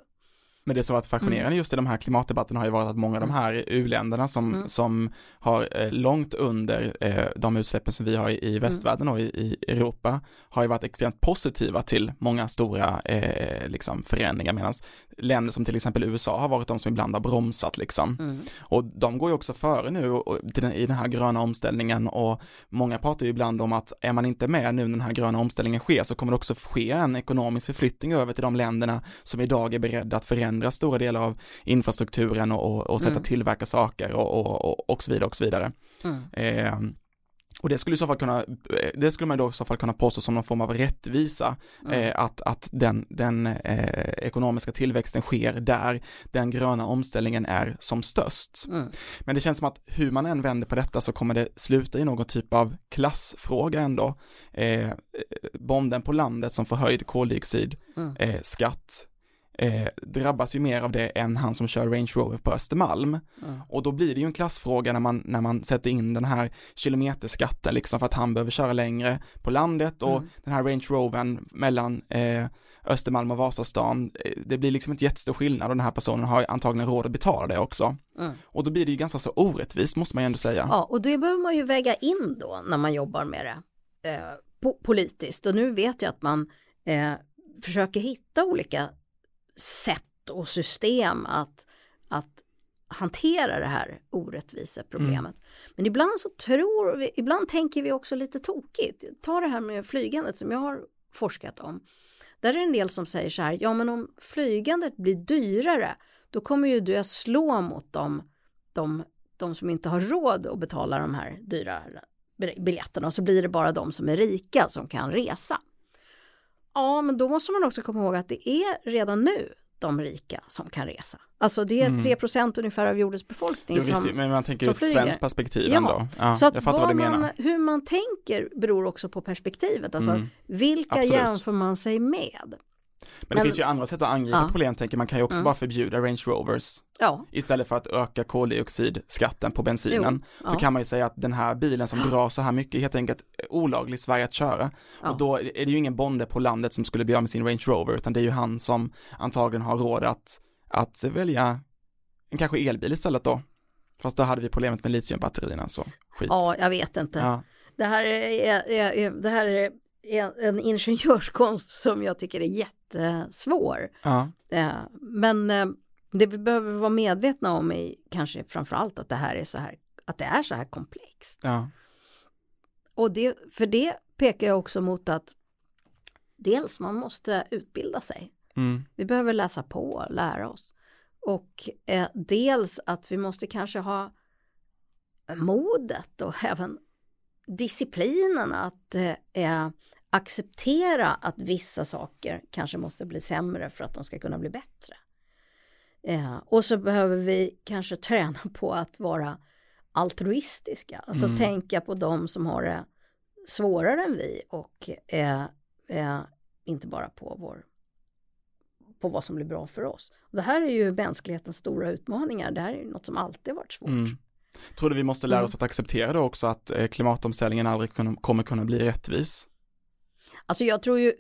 Speaker 2: Men det som varit fascinerande just i de här klimatdebatterna har ju varit att många av de här u-länderna som,
Speaker 1: Mm.
Speaker 2: som har eh, långt under eh, de utsläppen som vi har i, i västvärlden och i, Europa har ju varit extremt positiva till många stora eh, liksom förändringar medan länder som till exempel USA har varit de som ibland har bromsat liksom. Och de går ju också före nu och, i den här gröna omställningen och många pratar ju ibland om att är man inte med nu när den här gröna omställningen sker så kommer det också ske en ekonomisk förflyttning över till de länderna som idag är beredda att förändra stora delar av infrastrukturen och, och, och sätta
Speaker 1: Mm.
Speaker 2: tillverka saker och, och, och, och så vidare och så vidare.
Speaker 1: Mm.
Speaker 2: Eh, och det skulle i så fall kunna, eh, det skulle man då i så fall kunna påstå som någon form av rättvisa,
Speaker 1: Mm.
Speaker 2: eh, att, att den, den eh, ekonomiska tillväxten sker där den gröna omställningen är som störst.
Speaker 1: Mm.
Speaker 2: Men det känns som att hur man än vänder på detta så kommer det sluta i någon typ av klassfråga ändå. Eh, bonden på landet som får höjd koldioxid,
Speaker 1: Mm.
Speaker 2: eh, skatt, eh, drabbas ju mer av det än han som kör Range Rover på Östermalm.
Speaker 1: Mm.
Speaker 2: Och då blir det ju en klassfråga när man, när man sätter in den här kilometerskatten liksom för att han behöver köra längre på landet och
Speaker 1: Mm.
Speaker 2: den här Range Rovern mellan eh, Östermalm och Vasastan, eh, det blir liksom inte jättestor skillnad och den här personen har antagligen råd att betala det också.
Speaker 1: Mm.
Speaker 2: Och då blir det ju ganska så orättvist måste man ju ändå säga.
Speaker 1: Ja, och det behöver man ju väga in då när man jobbar med det eh, po- politiskt. Och nu vet jag att man eh, försöker hitta olika sätt och system att, att hantera det här orättviseproblemet. Men ibland så tror vi, ibland tänker vi också lite tokigt. Ta det här med flygandet som jag har forskat om. Där är det en del som säger så här, ja men om flygandet blir dyrare, då kommer ju det slå mot dem, de, de som inte har råd att betala de här dyra biljetterna och så blir det bara de som är rika som kan resa. Ja, men då måste man också komma ihåg att det är redan nu de rika som kan resa. Alltså det är
Speaker 2: Mm.
Speaker 1: 3% ungefär av jordens befolkning
Speaker 2: Jo,
Speaker 1: som,
Speaker 2: men man tänker ur ett svenskt perspektiv
Speaker 1: Ja,
Speaker 2: ändå. Ja,
Speaker 1: så
Speaker 2: jag fattar vad du menar.
Speaker 1: man, hur man tänker beror också på perspektivet. Alltså
Speaker 2: Mm.
Speaker 1: vilka
Speaker 2: Absolut.
Speaker 1: jämför man sig med?
Speaker 2: Men det
Speaker 1: men-
Speaker 2: finns ju andra sätt att angripa
Speaker 1: Ja.
Speaker 2: problem, tänker man kan ju också
Speaker 1: Mm.
Speaker 2: bara förbjuda Range Rovers
Speaker 1: Ja,
Speaker 2: istället för att öka koldioxidskatten på bensinen.
Speaker 1: Jo,
Speaker 2: Så
Speaker 1: ja.
Speaker 2: kan man ju säga att den här bilen som drar så här mycket helt enkelt olaglig i Sverige att köra. Och då är det ju ingen bonde på landet som skulle bli av med sin Range Rover, utan det är ju han som antagligen har råd att, att välja en kanske elbil istället då. Fast då hade vi problemet med litiumbatterierna, så skit.
Speaker 1: ja, jag vet inte. Det här är, är, är, det här är en ingenjörskonst som jag tycker är jättesvår.
Speaker 2: Ja.
Speaker 1: Eh, Men eh, det vi behöver vara medvetna om är kanske framförallt att det här är så här, att det är så här komplext.
Speaker 2: ja.
Speaker 1: Och det, för det pekar jag också mot att dels man måste utbilda sig.
Speaker 2: Mm.
Speaker 1: Vi behöver läsa på, lära oss. Och eh, dels att vi måste kanske ha modet och även disciplinen att eh, acceptera att vissa saker kanske måste bli sämre för att de ska kunna bli bättre. Eh, och så behöver vi kanske [LAUGHS] träna på att vara altruistiska, alltså
Speaker 2: Mm.
Speaker 1: tänka på de som har det svårare än vi och eh, eh, inte bara på vår på vad som blir bra för oss. Och det här är ju mänsklighetens stora utmaningar. Det här är ju något som alltid varit svårt.
Speaker 2: Mm. Tror du vi måste lära
Speaker 1: Mm.
Speaker 2: oss att acceptera då också att eh, klimatomställningen aldrig kommer kunna bli rättvis?
Speaker 1: Alltså jag tror ju,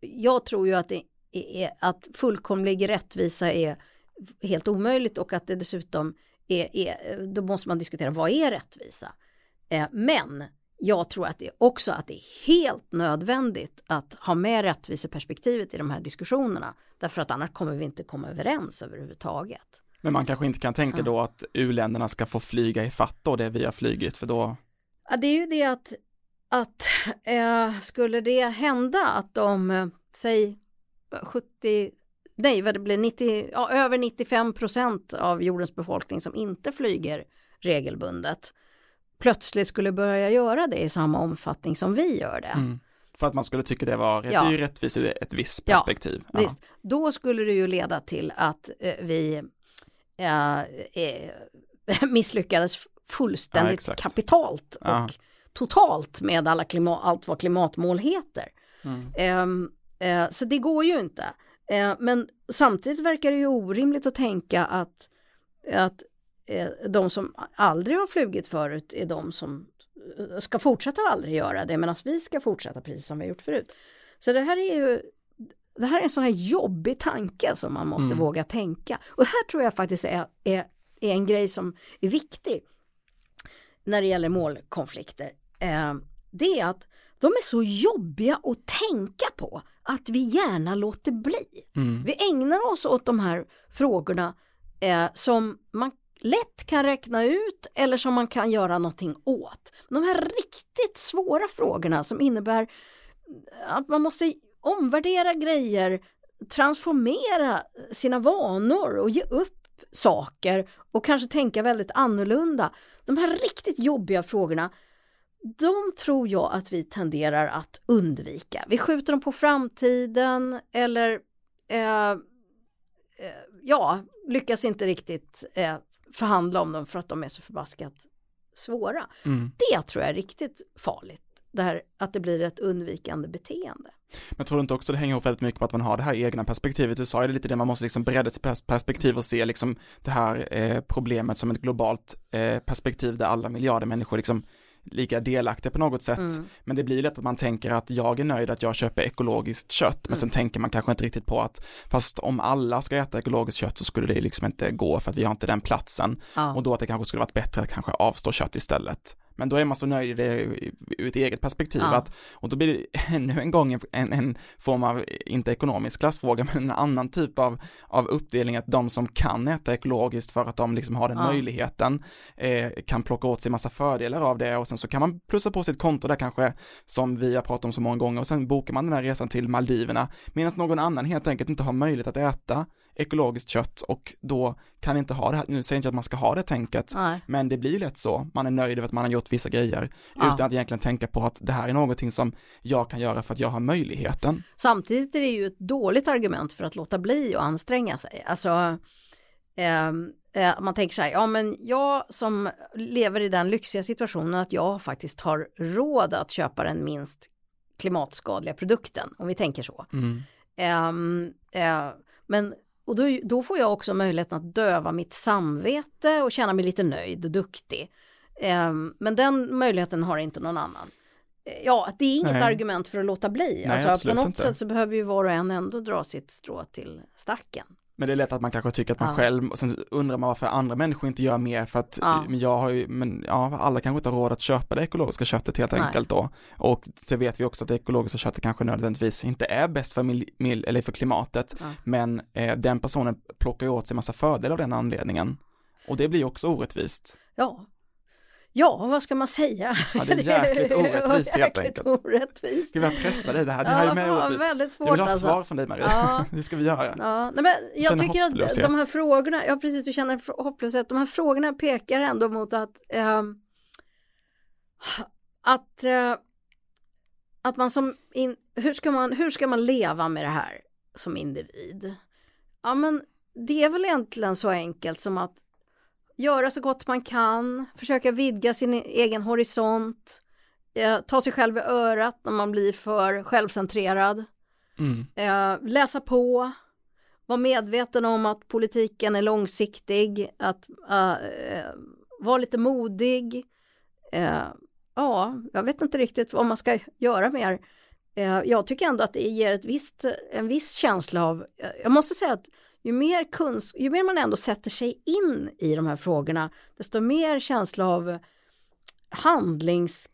Speaker 1: jag tror ju att, det är, att fullkomlig rättvisa är helt omöjligt och att det dessutom är, är då måste man diskutera vad är rättvisa? Eh, men jag tror att det är också att det är helt nödvändigt att ha med rättviseperspektivet i de här diskussionerna. Därför att annars kommer vi inte komma överens överhuvudtaget.
Speaker 2: Men man kanske inte kan tänka
Speaker 1: Ja.
Speaker 2: då att u-länderna ska få flyga i fatt då det vi har flygit för då,
Speaker 1: Ja, det är ju det att, att eh, skulle det hända att de, eh, säg 70, nej vad det blir, 90, ja, över 95 procent av jordens befolkning som inte flyger regelbundet plötsligt skulle börja göra det i samma omfattning som vi gör det.
Speaker 2: mm. för att man skulle tycka det var
Speaker 1: Ja.
Speaker 2: det är ju rättvist ur ett visst
Speaker 1: Ja,
Speaker 2: perspektiv. Ja.
Speaker 1: Visst, då skulle det ju leda till att eh, vi eh, eh, [LAUGHS] misslyckades
Speaker 2: Ja,
Speaker 1: fullständigt
Speaker 2: exakt.
Speaker 1: kapitalt och
Speaker 2: Ja.
Speaker 1: totalt med alla klimat, allt vad klimatmål heter.
Speaker 2: Mm.
Speaker 1: Ehm, eh, så det går ju inte. Eh, men samtidigt verkar det ju orimligt att tänka att, att eh, de som aldrig har flugit förut är de som ska fortsätta aldrig göra det medan vi ska fortsätta precis som vi har gjort förut. Så det här är ju det här är en sån här jobbig tanke som man måste
Speaker 2: Mm.
Speaker 1: våga tänka. Och här tror jag faktiskt är, är, är en grej som är viktig när det gäller målkonflikter. Eh, det är att de är så jobbiga att tänka på att vi gärna låter bli.
Speaker 2: Mm.
Speaker 1: Vi ägnar oss åt de här frågorna eh, som man lätt kan räkna ut eller som man kan göra någonting åt. De här riktigt svåra frågorna som innebär att man måste omvärdera grejer, transformera sina vanor och ge upp saker och kanske tänka väldigt annorlunda. De här riktigt jobbiga frågorna, de tror jag att vi tenderar att undvika. Vi skjuter dem på framtiden eller eh, eh, ja, lyckas inte riktigt eh, förhandla om dem för att de är så förbaskat svåra.
Speaker 2: Mm.
Speaker 1: Det tror jag är riktigt farligt. Det här att det blir ett undvikande beteende.
Speaker 2: Men tror du inte också det hänger ihop väldigt mycket med att man har det här egna perspektivet? Du sa ju lite det, man måste liksom bredda sitt pers- perspektiv och se liksom det här eh, problemet som ett globalt eh, perspektiv där alla miljarder människor liksom lika delaktiga på något sätt.
Speaker 1: Mm.
Speaker 2: Men det blir lätt att man tänker att jag är nöjd att jag köper ekologiskt kött, men
Speaker 1: Mm.
Speaker 2: sen tänker man kanske inte riktigt på att fast om alla ska äta ekologiskt kött så skulle det liksom inte gå för att vi har inte den platsen
Speaker 1: Ja.
Speaker 2: och då att det kanske skulle varit bättre att kanske avstå kött istället. Men då är man så nöjd i det ur ett eget perspektiv
Speaker 1: Ja.
Speaker 2: att, och då blir det [LAUGHS] ännu en gång en, en form av, inte ekonomisk klassfråga, men en annan typ av, av uppdelning att de som kan äta ekologiskt för att de liksom har den
Speaker 1: Ja.
Speaker 2: möjligheten eh, kan plocka åt sig massa fördelar av det och sen så kan man plussa på sitt konto där kanske som vi har pratat om så många gånger och sen bokar man den här resan till Maldiverna medan någon annan helt enkelt inte har möjlighet att äta ekologiskt kött och då kan inte ha det här, nu säger jag inte att man ska ha det tänket,
Speaker 1: Nej.
Speaker 2: men det blir lätt så, man är nöjd över att man har gjort vissa grejer
Speaker 1: Ja.
Speaker 2: utan att egentligen tänka på att det här är någonting som jag kan göra för att jag har möjligheten.
Speaker 1: Samtidigt är det ju ett dåligt argument för att låta bli och anstränga sig. Alltså, ehm, eh, man tänker så här, ja men jag som lever i den lyxiga situationen att jag faktiskt har råd att köpa den minst klimatskadliga produkten, om vi tänker så.
Speaker 2: Mm.
Speaker 1: Ehm, eh, men och då, då får jag också möjligheten att döva mitt samvete och känna mig lite nöjd och duktig. Ehm, men den möjligheten har inte någon annan. Eh, Ja, det är inget
Speaker 2: Nej.
Speaker 1: argument för att låta bli.
Speaker 2: Nej,
Speaker 1: alltså, på något
Speaker 2: inte.
Speaker 1: sätt så behöver ju var och en ändå dra sitt strå till stacken.
Speaker 2: Men det är lätt att man kanske tycker att man
Speaker 1: Ja.
Speaker 2: själv, och sen undrar man varför andra människor inte gör mer för att,
Speaker 1: Ja.
Speaker 2: men jag har ju, men ja, alla kanske inte har råd att köpa det ekologiska köttet helt
Speaker 1: Nej.
Speaker 2: enkelt då. Och så vet vi också att det ekologiska köttet kanske nödvändigtvis inte är bäst för, mil, eller för klimatet,
Speaker 1: Ja.
Speaker 2: men eh, den personen plockar ju åt sig massa fördelar av den anledningen. Och det blir också orättvist.
Speaker 1: Ja. Ja, vad ska man säga?
Speaker 2: Ja, det är jäkligt [LAUGHS] orättvist helt enkelt.
Speaker 1: orättvist.
Speaker 2: Ska vi pressa dig det här? Det här är med
Speaker 1: fan,
Speaker 2: orättvist.
Speaker 1: väldigt svårt
Speaker 2: Jag vill ha
Speaker 1: alltså.
Speaker 2: svar från dig Marie.
Speaker 1: Ja. [LAUGHS]
Speaker 2: Det ska vi göra.
Speaker 1: Ja, nej men jag
Speaker 2: Känner
Speaker 1: tycker att de här frågorna, ja precis du känner hopplöshet, de här frågorna pekar ändå mot att ehm, att eh, att man som in, hur ska man hur ska man leva med det här som individ? Ja men det är väl egentligen så enkelt som att göra så gott man kan, försöka vidga sin egen horisont, eh, ta sig själv i örat när man blir för självcentrerad.
Speaker 2: Mm.
Speaker 1: Eh, läsa på, vara medveten om att politiken är långsiktig, att eh, eh, vara lite modig. Eh, ja, jag vet inte riktigt vad man ska göra mer. Eh, jag tycker ändå att det ger ett visst, en viss känsla av, eh, jag måste säga att ju mer, kunsk, ju mer man ändå sätter sig in i de här frågorna, desto mer känsla av handlings,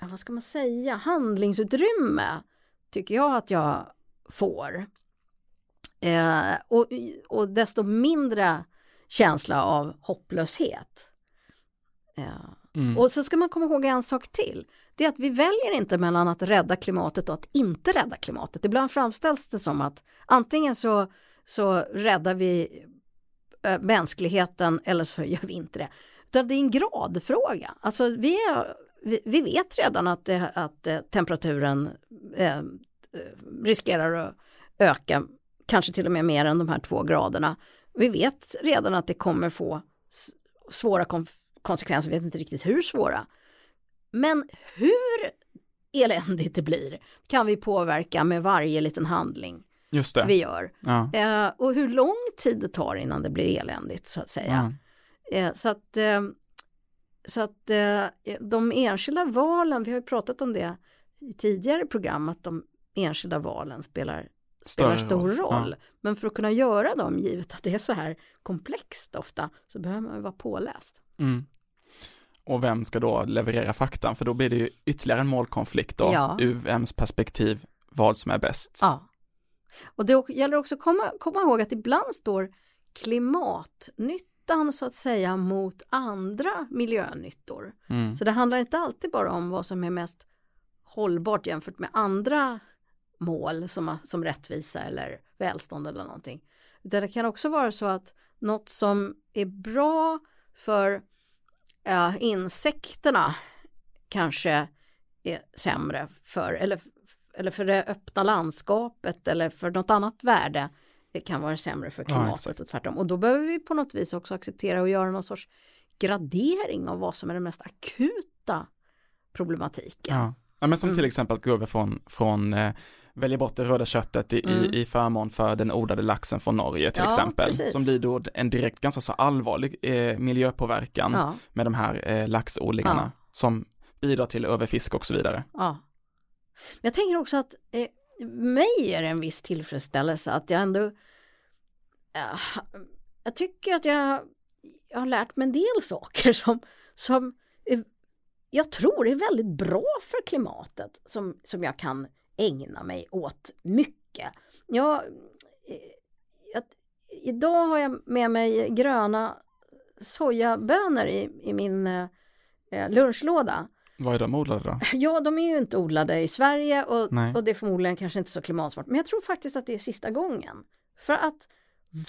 Speaker 1: vad ska man säga, handlingsutrymme tycker jag att jag får. Eh, och, och desto mindre känsla av hopplöshet. Eh,
Speaker 2: Mm.
Speaker 1: och så ska man komma ihåg en sak till. Det är att vi väljer inte mellan att rädda klimatet och att inte rädda klimatet. Ibland framställs det som att antingen så, så räddar vi äh, mänskligheten eller så gör vi inte det. Utan det är en gradfråga. Alltså vi, är, vi, vi vet redan att, det, att eh, temperaturen eh, riskerar att öka, kanske till och med mer än de här två graderna. Vi vet redan att det kommer få svåra konsekvenser, vi vet inte riktigt hur svåra. Men hur eländigt det blir kan vi påverka med varje liten handling vi gör.
Speaker 2: Ja.
Speaker 1: Eh, och hur lång tid det tar innan det blir eländigt så att säga.
Speaker 2: Ja.
Speaker 1: Eh, så att, eh, så att eh, de enskilda valen, vi har ju pratat om det i tidigare program, att de enskilda valen spelar, spelar stor
Speaker 2: roll,
Speaker 1: roll.
Speaker 2: ja.
Speaker 1: Men för att kunna göra dem, givet att det är så här komplext ofta, så behöver man vara påläst.
Speaker 2: Mm. Och vem ska då leverera faktan? För då blir det ju ytterligare en målkonflikt då,
Speaker 1: Ja.
Speaker 2: ur vems perspektiv, vad som är bäst.
Speaker 1: Ja. Och det gäller också att komma, komma ihåg att ibland står klimatnyttan så att säga mot andra miljönyttor.
Speaker 2: Mm.
Speaker 1: Så det handlar inte alltid bara om vad som är mest hållbart jämfört med andra mål som, som rättvisa eller välstånd eller någonting. Utan det kan också vara så att något som är bra för ja, insekterna kanske är sämre för, eller, eller för det öppna landskapet eller för något annat värde. Det kan vara sämre för
Speaker 2: Ja,
Speaker 1: klimatet
Speaker 2: exakt.
Speaker 1: och tvärtom. Och då behöver vi på något vis också acceptera och göra någon sorts gradering av vad som är den mest akuta problematiken.
Speaker 2: Ja. ja, men som
Speaker 1: Mm.
Speaker 2: till exempel att gå över från, från eh, välja bort det röda köttet i,
Speaker 1: Mm.
Speaker 2: i, i förmån för den odlade laxen från Norge till
Speaker 1: Ja,
Speaker 2: exempel.
Speaker 1: precis.
Speaker 2: Som blir då en direkt ganska så allvarlig eh, miljöpåverkan
Speaker 1: Ja,
Speaker 2: med de här eh, laxodlingarna
Speaker 1: Ja.
Speaker 2: som bidrar till överfiske och så vidare.
Speaker 1: ja. Men jag tänker också att eh, mig är det en viss tillfredsställelse att jag ändå eh, jag tycker att jag, jag har lärt mig en del saker som, som är, jag tror är väldigt bra för klimatet som, som jag kan ägna mig åt mycket. Jag, eh, jag, idag har jag med mig gröna sojabönor i, i min eh, eh lunchlåda.
Speaker 2: Vad är de odlade då? [LAUGHS]
Speaker 1: Ja, de är ju inte odlade i Sverige och, och det är förmodligen kanske inte så klimatsmart. Men jag tror faktiskt att det är sista gången. För att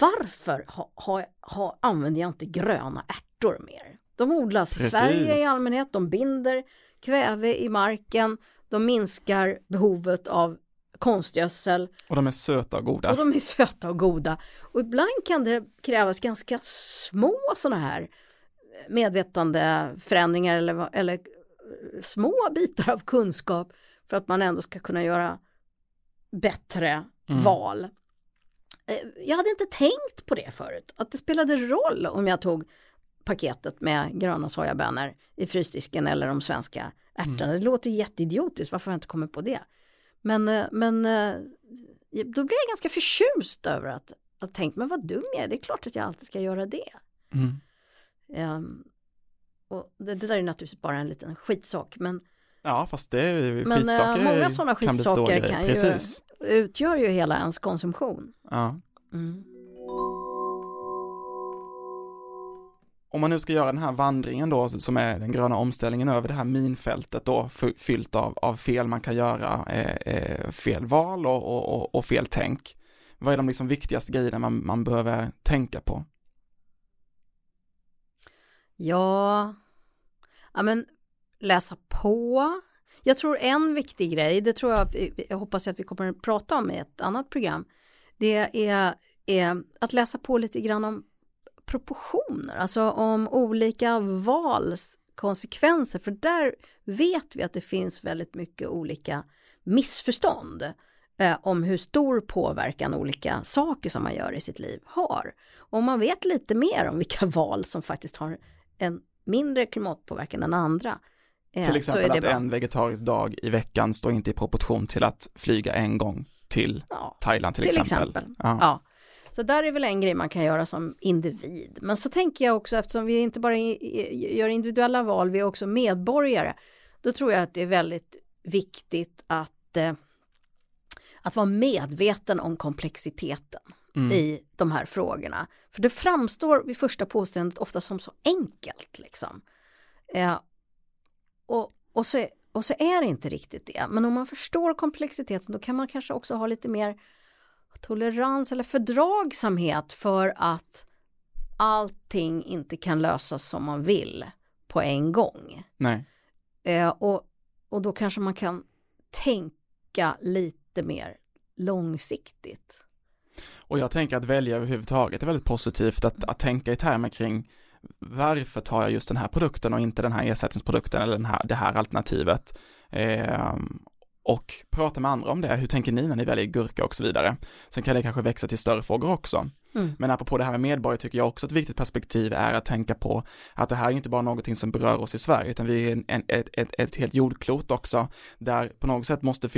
Speaker 1: varför ha, ha, ha, använder jag inte gröna ärtor mer? De odlas i
Speaker 2: Precis.
Speaker 1: Sverige i allmänhet, de binder kväve i marken, de minskar behovet av konstgödsel
Speaker 2: Och de är söta och goda.
Speaker 1: och de är söta och goda. Och ibland kan det krävas ganska små sådana här medvetande förändringar eller, eller små bitar av kunskap för att man ändå ska kunna göra bättre
Speaker 2: Mm.
Speaker 1: val. Eh, Jag hade inte tänkt på det förut, att det spelade roll om jag tog paketet med gröna sojabönor i frysdisken eller de svenska ärtorna. Det låter jätteidiotiskt, varför har jag inte kommit på det? Men, eh, men eh, då blir jag ganska förtjust över att, att tänkt, men vad dum jag är, det är klart att jag alltid ska göra det.
Speaker 2: Mm.
Speaker 1: Ehm, och det, det där är naturligtvis bara en liten skitsak, men,
Speaker 2: Ja, fast det är
Speaker 1: men eh,
Speaker 2: skitsaker
Speaker 1: många sådana
Speaker 2: kan
Speaker 1: skitsaker
Speaker 2: grejer.
Speaker 1: kan ju,
Speaker 2: Precis.
Speaker 1: utgör ju hela ens konsumtion.
Speaker 2: Ja.
Speaker 1: Mm.
Speaker 2: om man nu ska göra den här vandringen då, som är den gröna omställningen över det här minfältet då, fyllt av, av fel man kan göra, eh, eh, fel val och, och, och, fel tänk. Vad är de liksom viktigaste grejerna man, man behöver tänka på?
Speaker 1: Ja, ja men läsa på. Jag tror en viktig grej, det tror jag, jag hoppas att vi kommer att prata om i ett annat program, det är, är att läsa på lite grann om proportioner, alltså om olika vals konsekvenser, för där vet vi att det finns väldigt mycket olika missförstånd eh, om hur stor påverkan olika saker som man gör i sitt liv har. Om man vet lite mer om vilka [LAUGHS] val som faktiskt har en mindre klimatpåverkan än andra.
Speaker 2: Eh, till exempel att bra. en vegetarisk dag i veckan står inte i proportion till att flyga en gång till ja, Thailand till, till exempel. exempel.
Speaker 1: Ja. ja. Så där är väl en grej man kan göra som individ. Men så tänker jag också eftersom vi inte bara gör individuella val, vi är också medborgare. Då tror jag att det är väldigt viktigt att, eh, att vara medveten om komplexiteten mm. i de här frågorna. För det framstår vid första påståendet ofta som så enkelt liksom. Eh, och, och, så, och så är det inte riktigt det. Men om man förstår komplexiteten då kan man kanske också ha lite mer tolerans eller fördragsamhet för att allting inte kan lösas som man vill på en gång.
Speaker 2: Nej.
Speaker 1: Eh, och, och då kanske man kan tänka lite mer långsiktigt.
Speaker 2: Och jag tänker att välja överhuvudtaget är väldigt positivt, att, att tänka i termer kring varför tar jag just den här produkten och inte den här ersättningsprodukten eller den här, det här alternativet. Eh, och prata med andra om det. Hur tänker ni när ni väljer gurka och så vidare? Sen kan det kanske växa till större frågor också. Mm. Men apropå det här med medborgare tycker jag också ett viktigt perspektiv är att tänka på att det här är inte bara någonting som berör oss i Sverige, utan vi är en, en, ett, ett, ett helt jordklot också, där på något sätt måste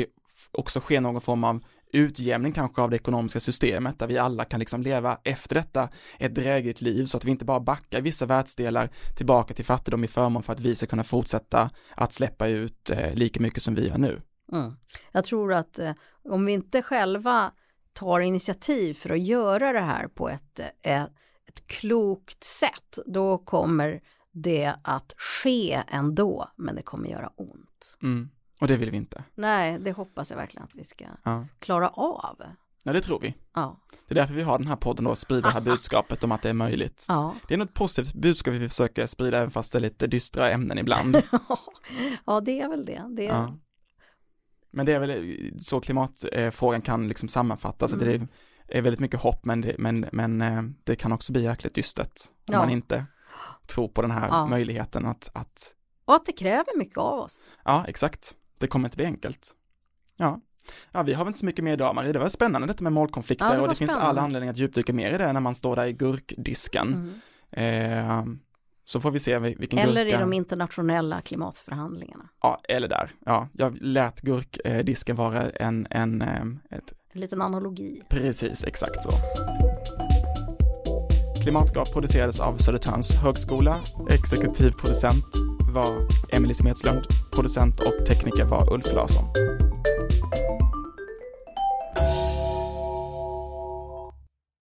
Speaker 2: också ske någon form av utjämning kanske av det ekonomiska systemet där vi alla kan liksom leva efter detta ett drägligt liv så att vi inte bara backar vissa världsdelar tillbaka till fattigdom i förmån för att vi ska kunna fortsätta att släppa ut eh, lika mycket som vi gör nu.
Speaker 1: Mm. Jag tror att eh, om vi inte själva tar initiativ för att göra det här på ett, ett, eh, ett klokt sätt, då kommer det att ske ändå, men det kommer göra ont.
Speaker 2: Mm. Och det vill vi inte.
Speaker 1: Nej, det hoppas jag verkligen att vi ska ja. klara av.
Speaker 2: Ja, det tror vi.
Speaker 1: Ja.
Speaker 2: Det är därför vi har den här podden då, sprida det här budskapet om att det är möjligt.
Speaker 1: Ja.
Speaker 2: Det är något positivt budskap vi försöker sprida, även fast det är lite dystra ämnen ibland. [LAUGHS]
Speaker 1: ja, det är väl det. det är... Ja.
Speaker 2: Men det är väl så klimatfrågan kan liksom sammanfattas, mm. det är väldigt mycket hopp, men det, men, men eh, det kan också bli jäkligt dystert om man inte tror på den här möjligheten att, att...
Speaker 1: Och att det kräver mycket av oss.
Speaker 2: Ja, exakt. Det kommer inte bli enkelt. Ja. Ja, vi har väl inte så mycket mer idag Marie, det var spännande detta med målkonflikter ja, det och det spännande. finns alla anledningar att djupdyka mer i det när man står där i gurkdisken. Mm. Eh, så får vi se vilken
Speaker 1: Eller gurka... i de internationella klimatförhandlingarna.
Speaker 2: Ja, eller där. Ja, jag lät gurkdisken vara en, en, ett...
Speaker 1: En liten analogi.
Speaker 2: Precis, exakt så. Klimatgap producerades av Södertörns högskola. Exekutiv producent var Emelie Smedslund. Producent och tekniker var Ulf Larsson.